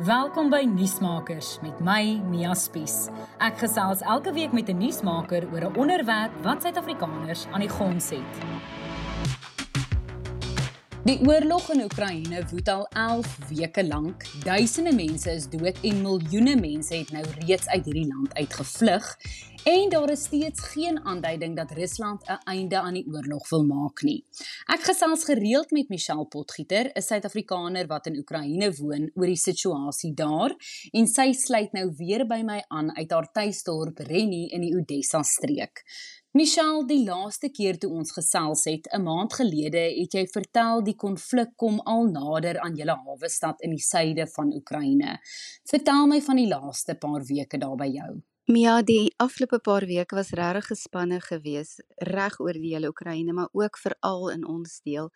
Welkom by Nuusmakers met my Mia Spies. Ek gesels elke week met 'n nuusmaker oor 'n onderwerp wat Suid-Afrikaners aan die gons het. Die oorlog in Oekraïne woed al 11 weke lank. Duisende mense is dood en miljoene mense het nou reeds uit hierdie land uitgevlug En daar is steeds geen aanduiding dat Rusland 'n einde aan die oorlog wil maak nie. Ek gesels gereeld met Michelle Potgieter, 'n Suid-Afrikaner wat in Oekraïne woon, oor die situasie daar en sy sluit nou weer by my aan uit haar tuisdorp Rennie in die Odessa streek. Michelle, die laaste keer toe ons gesels het, 'n maand gelede, het jy vertel die konflik kom al nader aan julle hawe stad in die suide van Oekraïne. Vertel my van die laaste paar weke daar by jou. Mia, die afgelope paar weke was regtig gespanne geweest reg oor die hele Oekraïne, maar ook veral in ons deel.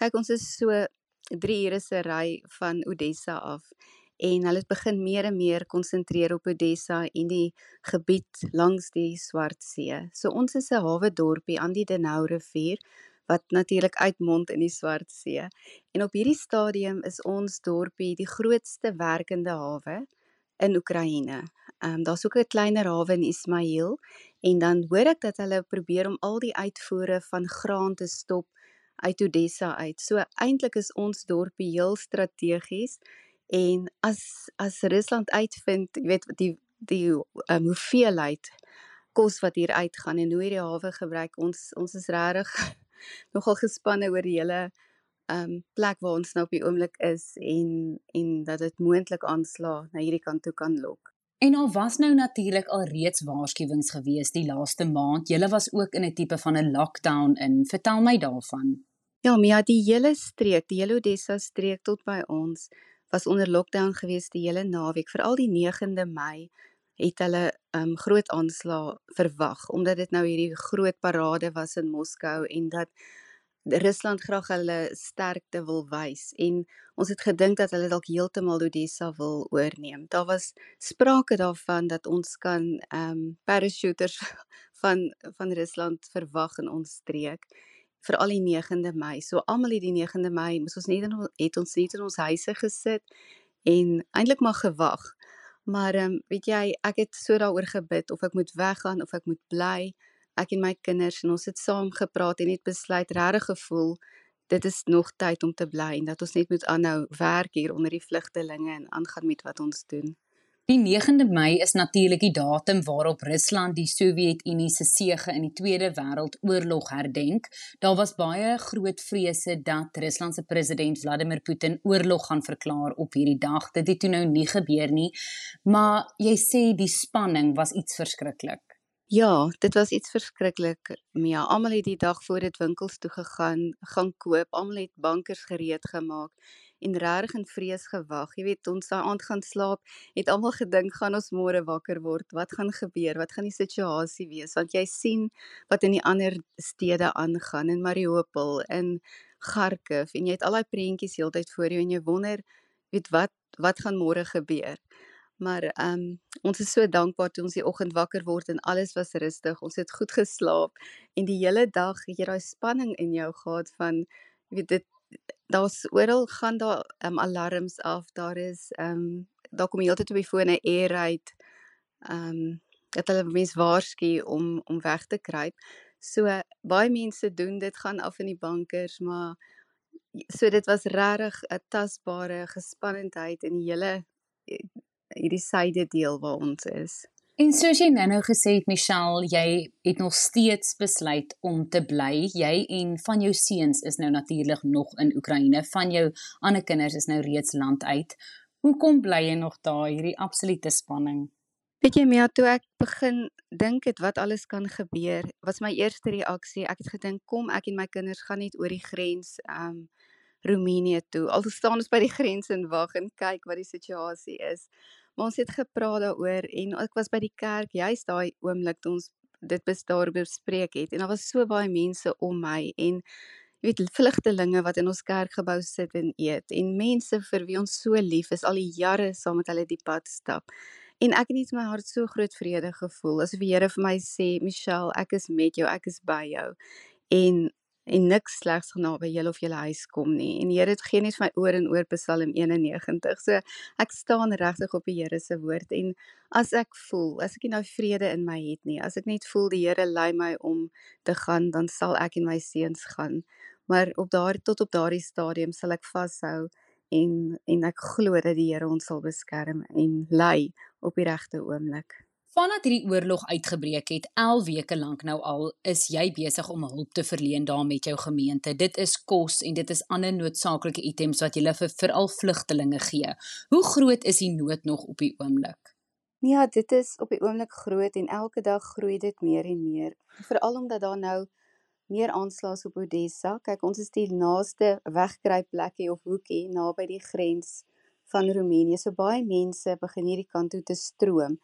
Kyk, ons is so 3 ure se ry van Odessa af en hulle het begin meer en meer konsentreer op Odessa en die gebied langs die Swart See. So ons is 'n hawe dorpie aan die Denau rivier wat natuurlik uitmond in die Swart See. En op hierdie stadium is ons dorpie die grootste werkende hawe in Oekraïne. Ehm um, daar's ook 'n kleiner hawe in Ismail en dan hoor ek dat hulle probeer om al die uitvoere van graan te stop uit Odessa uit. So eintlik is ons dorpie heel strategies en as as Rusland uitvind, jy weet die die um, hoeveelheid kos wat hier uitgaan en hoe hierdie hawe gebruik ons ons is regtig nogal gespanne oor die hele um plek waar ons nou op die oomblik is en en dat dit moontlik aansla na hierdie kant toe kan lok. En al was nou natuurlik al reeds waarskuwings gewees die laaste maand. Julle was ook in 'n tipe van 'n lockdown in. Vertel my daarvan. Ja, Mia, die hele streek, die hele Odessa streek tot by ons was onder lockdown gewees die hele naweek. Veral die 9de Mei het hulle um groot aanslag verwag omdat dit nou hierdie groot parade was in Moskou en dat Rusland graag hulle sterkte wil wys en ons het gedink dat hulle dalk heeltemal Odessa wil oorneem. Daar was sprake daarvan dat ons kan ehm um, parachuters van van Rusland verwag in ons streek vir al die 9de Mei. So almal het die 9de Mei, moes ons net in het ons net in ons huise gesit en eintlik maar gewag. Maar ehm um, weet jy, ek het so daaroor gebid of ek moet weggaan of ek moet bly ek en my kinders en ons het saam gepraat en het besluit regtig gevoel dit is nog tyd om te bly en dat ons net moet aanhou werk hier onder die vlugtelinge en aangaan met wat ons doen. Die 9de Mei is natuurlik die datum waarop Rusland die Sowjetunie se sege in die Tweede Wêreldoorlog herdenk. Daar was baie groot vrese dat Rusland se president Vladimir Putin oorlog gaan verklaar op hierdie dag. Dit het toe nou nie gebeur nie, maar jy sê die spanning was iets verskriklik. Ja, dit was iets verskriklik. Mia, almal het die dag voor dit winkels toe gegaan, gaan koop, almal het bankers gereed gemaak en regtig in vrees gewag. Jy weet, ons daai aand gaan slaap, het almal gedink gaan ons môre wakker word. Wat gaan gebeur? Wat gaan die situasie wees? Want jy sien wat in die ander stede aangaan in Mariupol, in Kharkiv en jy het al daai prentjies heeltyd voor jou en jy wonder, weet wat wat gaan môre gebeur? Maar ehm um, ons is so dankbaar toe ons die oggend wakker word en alles was rustig. Ons het goed geslaap en die hele dag het jy daai spanning in jou gehad van weet dit daar's oral gaan daar ehm um, alarms af. Daar is ehm um, daar kom heeltyd op die fone air raid. Ehm um, dat hulle mens waarsku om om weg te kruip. So baie mense doen dit gaan af in die bankers, maar so dit was regtig 'n tasbare gespannendheid in die hele hierdie syde deel waar ons is. En soos jy nou-nou gesê het Michelle, jy het nog steeds besluit om te bly. Jy en van jou seuns is nou natuurlik nog in Oekraïne. Van jou ander kinders is nou reeds land uit. Hoekom bly jy nog daar hierdie absolute spanning? Weet jy Mia, toe ek begin dink het wat alles kan gebeur, was my eerste reaksie, ek het gedink kom ek en my kinders gaan net oor die grens um Roemenië toe. Al staan ons by die grens en wag en kyk wat die situasie is. Maar ons het gepraat daaroor en ek was by die kerk juist daai oomblik toe ons dit besdaar bespreek het en daar was so baie mense om my en jy weet vlugtelinge wat in ons kerkgebou sit en eet en mense vir wie ons so lief is al die jare saam met hulle die pad stap. En ek het net my hart so groot vrede gevoel asof die Here vir my sê Michelle, ek is met jou, ek is by jou. En en niks slegs naby julle of julle huis kom nie. En Here het geen eens my oor en oor Psalm 91. So ek staan regtig op die Here se woord en as ek voel, as ek nie nou vrede in my het nie, as ek net voel die Here lei my om te gaan, dan sal ek en my seuns gaan. Maar op daardie tot op daardie stadium sal ek vashou en en ek glo dat die Here ons sal beskerm en lei op die regte oomblik. Vandat hierdie oorlog uitgebreek het, 11 weke lank nou al, is jy besig om hulp te verleen daar met jou gemeente. Dit is kos en dit is ander noodsaaklike items wat jy vir veral vlugtelinge gee. Hoe groot is die nood nog op die oomblik? Ja, dit is op die oomblik groot en elke dag groei dit meer en meer. Veral omdat daar nou meer aanslae op Odessa. Kyk, ons is die naaste wegkruipplekkie of hoekie naby die grens van Roemenië. So baie mense begin hierdie kant toe te stroom.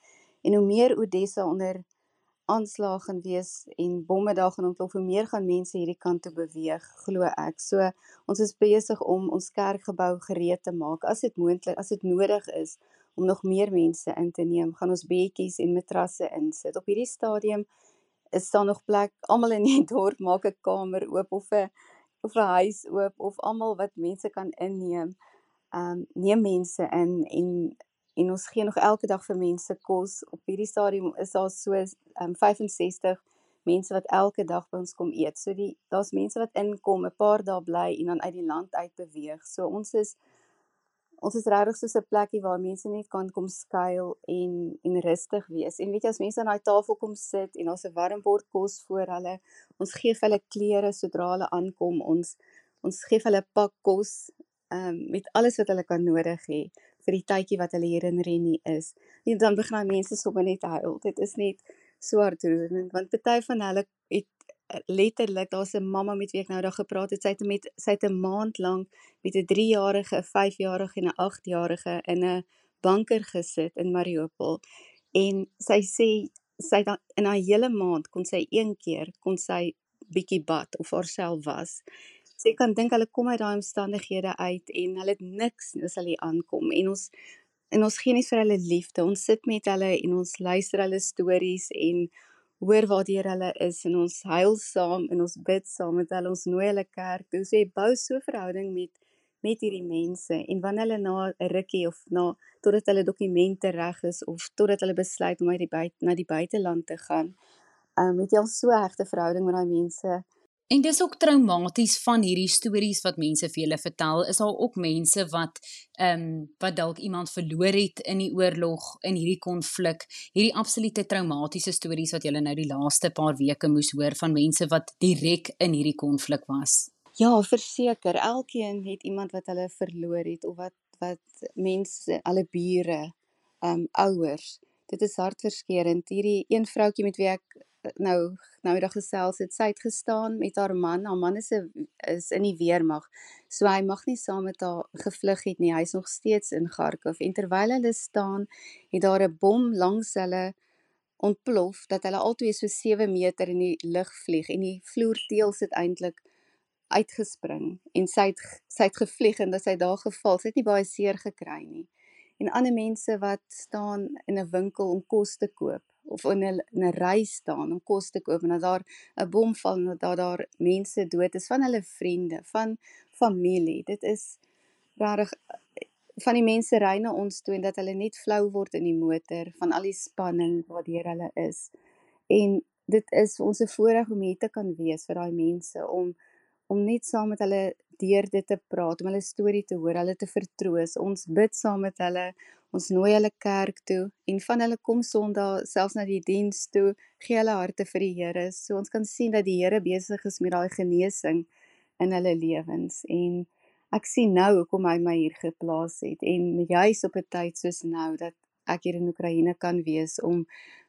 En hoe meer Odessa onder aanslag gaan wees en bomme daar gaan ontplof, hoe meer gaan mense hierdie kant toe beweeg, glo ek. So ons is besig om ons kerkgebou gereed te maak as dit moontlik, as dit nodig is om nog meer mense in te neem, gaan ons bedjies en matrasse insit. Op hierdie stadium is daar nog plek. Almal in die dorp maak 'n kamer oop of 'n of 'n huis oop of almal wat mense kan inneem. Um neem mense in en en ons gee nog elke dag vir mense kos. Op hierdie stadium is daar so um, 65 mense wat elke dag by ons kom eet. So die daar's mense wat inkom, 'n paar dae bly en dan uit die land uit beweeg. So ons is ons is regtig so 'n plekkie waar mense net kan kom skuil en en rustig wees. En weet jy as mense aan daai tafel kom sit en daar's 'n warm bord kos voor hulle, ons gee vir hulle klere sodra hulle aankom. Ons ons gee vir hulle pak kos um, met alles wat hulle kan nodig hê vir die tydjie wat hulle hier in Rennie is. En dan begin mense sommer net huil. Dit is net so hartroerend want party van hulle het eh, letterlik daar's 'n mamma met wie ek nou daag gepraat het. Sy het met sy het 'n maand lank met 'n 3-jarige, 'n 5-jarige en 'n 8-jarige in 'n banker gesit in Mariupol. En sy sê sy dan in haar hele maand kon sy een keer kon sy bietjie bad of haarself was jy kan dink hulle kom uit daai omstandighede uit en hulle het niks as hulle aankom en ons en ons gee nie vir hulle liefde. Ons sit met hulle en ons luister hulle stories en hoor waar die hulle is en ons huil saam en ons bid saam met hulle. Ons nooi hulle kerk toe. So jy bou so 'n verhouding met met hierdie mense en wanneer hulle na 'n rukkie of na totdat hulle dokumente reg is of totdat hulle besluit om uit die buite na die buiteland te gaan, um, het jy al so 'n regte verhouding met daai mense En dis ook traumaties van hierdie stories wat mense vir julle vertel. Is daar ook mense wat ehm um, wat dalk iemand verloor het in die oorlog, in hierdie konflik, hierdie absolute traumatiese stories wat julle nou die laaste paar weke moes hoor van mense wat direk in hierdie konflik was? Ja, verseker, elkeen het iemand wat hulle verloor het of wat wat mense, alle bure, ehm um, ouers. Dit is hartverskeurende. Hierdie een vroutjie met wie ek nou nou eendag gesels het, sy het gestaan met haar man. Haar man is 'n is in die weermag. So hy mag nie saam met haar gevlug het nie. Hy's nog steeds in Kharkov en terwyl hulle staan, het daar 'n bom langs hulle ontplof dat hulle albei so 7 meter in die lug vlieg en die vloerteëls het eintlik uitgespring en sy het sy het gevlieg en dat sy daar geval. Sy het nie baie seer gekry nie. En ander mense wat staan in 'n winkel om kos te koop of in 'n 'n ry staan om kos te koop en dat daar 'n bom val en dat daar, daar mense dood is van hulle vriende, van familie. Dit is regtig van die mense ry na ons toe en dat hulle net flou word in die motor van al die spanning waardeur hulle is. En dit is ons se voorreg om hier te kan wees vir daai mense om om net saam met hulle deur dit te praat, om hulle storie te hoor, hulle te vertroos. Ons bid saam met hulle. Ons nooi hulle kerk toe en van hulle kom Sondag selfs na die diens toe, gee hulle harte vir die Here. So ons kan sien dat die Here besig is met daai genesing in hulle lewens en ek sien nou hoekom hy my hier geplaas het en juis op 'n tyd soos nou dat ek hier in Oekraïne kan wees om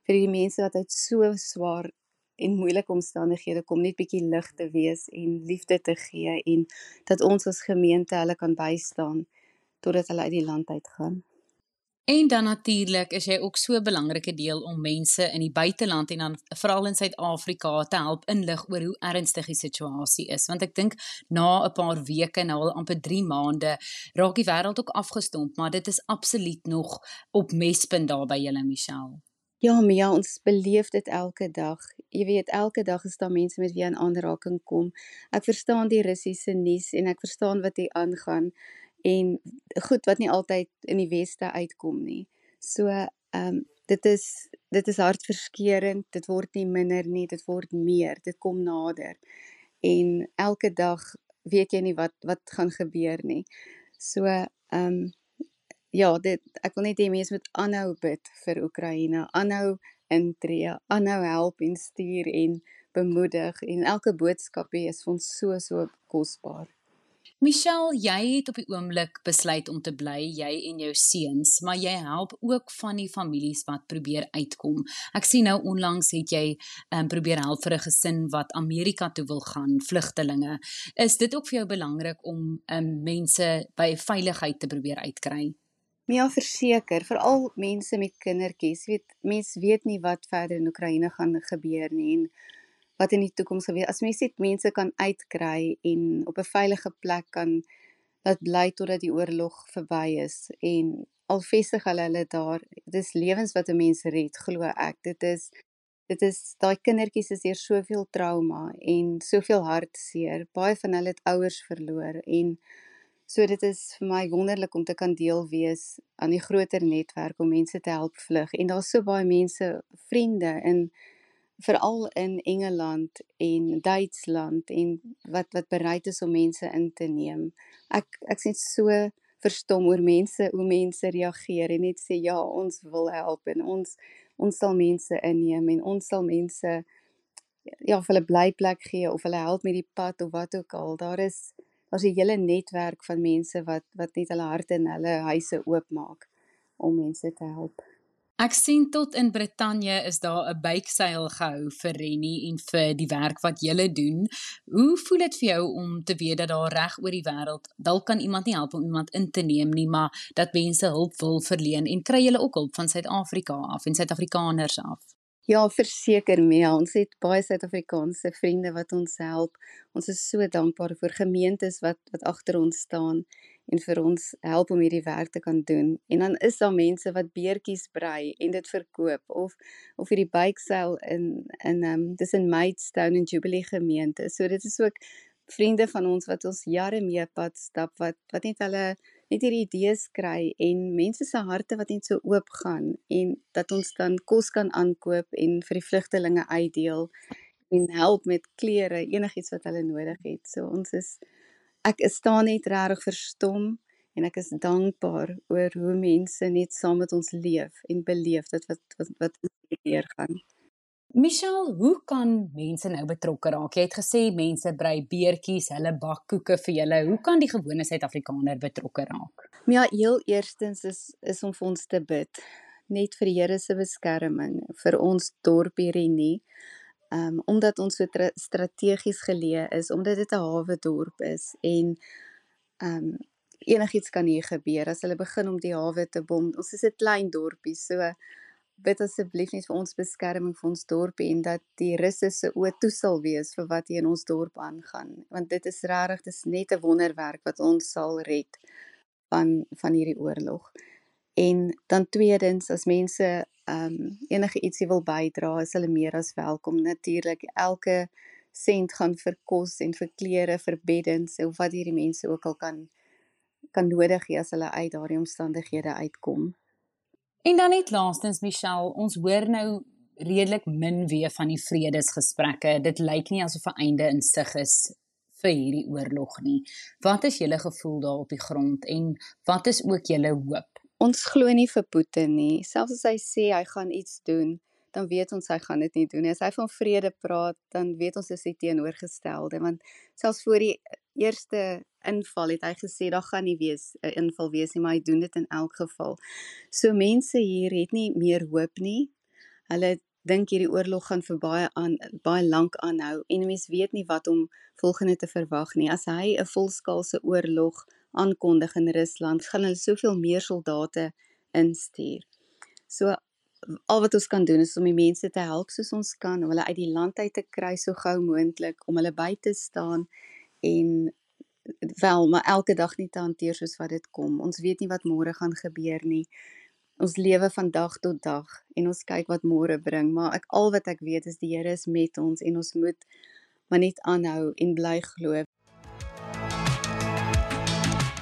vir die mense wat uit so swaar en moeilike omstandighede kom net bietjie lig te wees en liefde te gee en dat ons as gemeente hulle kan bystaan totdat hulle uit die land uitgaan. En dan natuurlik is jy ook so 'n belangrike deel om mense in die buiteland en dan veral in Suid-Afrika te help inlig oor hoe ernstig die situasie is want ek dink na 'n paar weke nou al amper 3 maande raak die wêreld ook afgestomp maar dit is absoluut nog op mespunt daar by julle Michelle. Ja, Mia, ons beleef dit elke dag. Jy weet, elke dag is daar mense met wie jy in aanraking kom. Ek verstaan die Russiese nuus en ek verstaan wat hier aangaan en goed wat nie altyd in die weste uitkom nie. So, ehm um, dit is dit is hartverskeurende. Dit word nie minder nie, dit word meer. Dit kom nader. En elke dag weet jy nie wat wat gaan gebeur nie. So, ehm um, ja, dit ek wil net hê mense moet aanhou bid vir Oekraïne, aanhou intree, aanhou help en stuur en bemoedig en elke boodskap is vir ons so so kosbaar. Michelle, jy het op die oomblik besluit om te bly, jy en jou seuns, maar jy help ook van die families wat probeer uitkom. Ek sien nou onlangs het jy um, probeer help vir 'n gesin wat Amerika toe wil gaan, vlugtelinge. Is dit ook vir jou belangrik om um, mense by veiligheid te probeer uitkry? Ja, verseker, veral mense met kindertjies, weet mense weet nie wat verder in Oekraïne gaan gebeur nie en wat in die toekoms gebeur. As mense net mense kan uitkry en op 'n veilige plek kan laat bly totdat die oorlog verby is en al vestig hulle hulle daar, dis lewens wat 'n mens red, glo ek. Dit is dit is daai kindertjies is hier soveel trauma en soveel hartseer. Baie van hulle het ouers verloor en So dit is vir my wonderlik om te kan deel wees aan die groter netwerk om mense te help vlug en daar's so baie mense, vriende in veral in Engeland en Duitsland en wat wat bereid is om mense in te neem. Ek ek sien so verstom oor mense hoe mense reageer en net sê ja, ons wil help en ons ons sal mense inneem en ons sal mense ja, of hulle blyplek gee of hulle help met die pad of wat ook al. Daar is daar's 'n hele netwerk van mense wat wat net hulle harte en hulle huise oopmaak om mense te help. Ek sien tot in Brittanje is daar 'n buikseil gehou vir Renny en vir die werk wat julle doen. Hoe voel dit vir jou om te weet dat daar reg oor die wêreld dalk kan iemand nie help om iemand in te neem nie, maar dat mense hulp wil verleen en kry julle ook hulp van Suid-Afrika af en Suid-Afrikaners af? Ja, verseker Mia, ons het baie Suid-Afrikaanse vriende wat ons help. Ons is so dankbaar vir gemeentes wat wat agter ons staan en vir ons help om hierdie werk te kan doen. En dan is daar mense wat beertjies brei en dit verkoop of of hierdie buikseil in in ehm um, dis in Maidstone en Jubilee gemeente. So dit is ook vriende van ons wat ons jare mee pad stap wat wat net hulle net hierdie idees kry en mense se harte wat net so oop gaan en dat ons dan kos kan aankoop en vir die vlugtelinge uitdeel en help met klere enigiets wat hulle nodig het. So ons is ek is staan net regtig verstom en ek is dankbaar oor hoe mense net saam met ons leef en beleef dit wat wat wat gebeur gaan. Michelle, hoe kan mense nou betrokke raak? Jy het gesê mense brei beertjies, hulle bak koeke vir julle. Hoe kan die gewone Suid-Afrikaner betrokke raak? Ja, heel eerstens is is om vir ons te bid, net vir die Here se beskerming vir ons dorp hierdie nie. Um omdat ons so strategies geleë is, omdat dit 'n hawe dorp is en um enigiets kan hier gebeur as hulle begin om die hawe te bom. Ons is 'n klein dorpie, so bid asseblief net vir ons beskerming vir ons dorp en dat die russe se oë toe sal wees vir wat hier in ons dorp aangaan want dit is regtig dis net 'n wonderwerk wat ons sal red van van hierdie oorlog. En dan tweedens as mense ehm um, enige ietsie wil bydra, is hulle meer as welkom. Natuurlik elke sent gaan vir kos en vir klere, vir beddens of wat hierdie mense ook al kan kan nodig hê as hulle uit daardie omstandighede uitkom. En dan net laastens Michelle, ons hoor nou redelik min weer van die vredesgesprekke. Dit lyk nie asof 'n einde in sig is vir hierdie oorlog nie. Wat is julle gevoel daar op die grond en wat is ook julle hoop? Ons glo nie vir Putin nie. Selfs as hy sê hy gaan iets doen, dan weet ons hy gaan dit nie doen nie. As hy van vrede praat, dan weet ons dis die teenoorgestelde want selfs voor die eerste inval het hy gesê daar gaan nie wees 'n inval wees nie, maar hy doen dit in elk geval. So mense hier het nie meer hoop nie. Hulle dink hierdie oorlog gaan vir baie aan baie lank aanhou en mense weet nie wat om volgende te verwag nie. As hy 'n volskaalse oorlog aankondig in Rusland, gaan hulle soveel meer soldate instuur. So al wat ons kan doen is om die mense te help soos ons kan om hulle uit die land uit te kry so gou moontlik om hulle by te staan en wel maar elke dag net te hanteer soos wat dit kom. Ons weet nie wat môre gaan gebeur nie. ons lewe van dag tot dag en ons kyk wat môre bring, maar ek al wat ek weet is die Here is met ons en ons moet maar net aanhou en bly glo.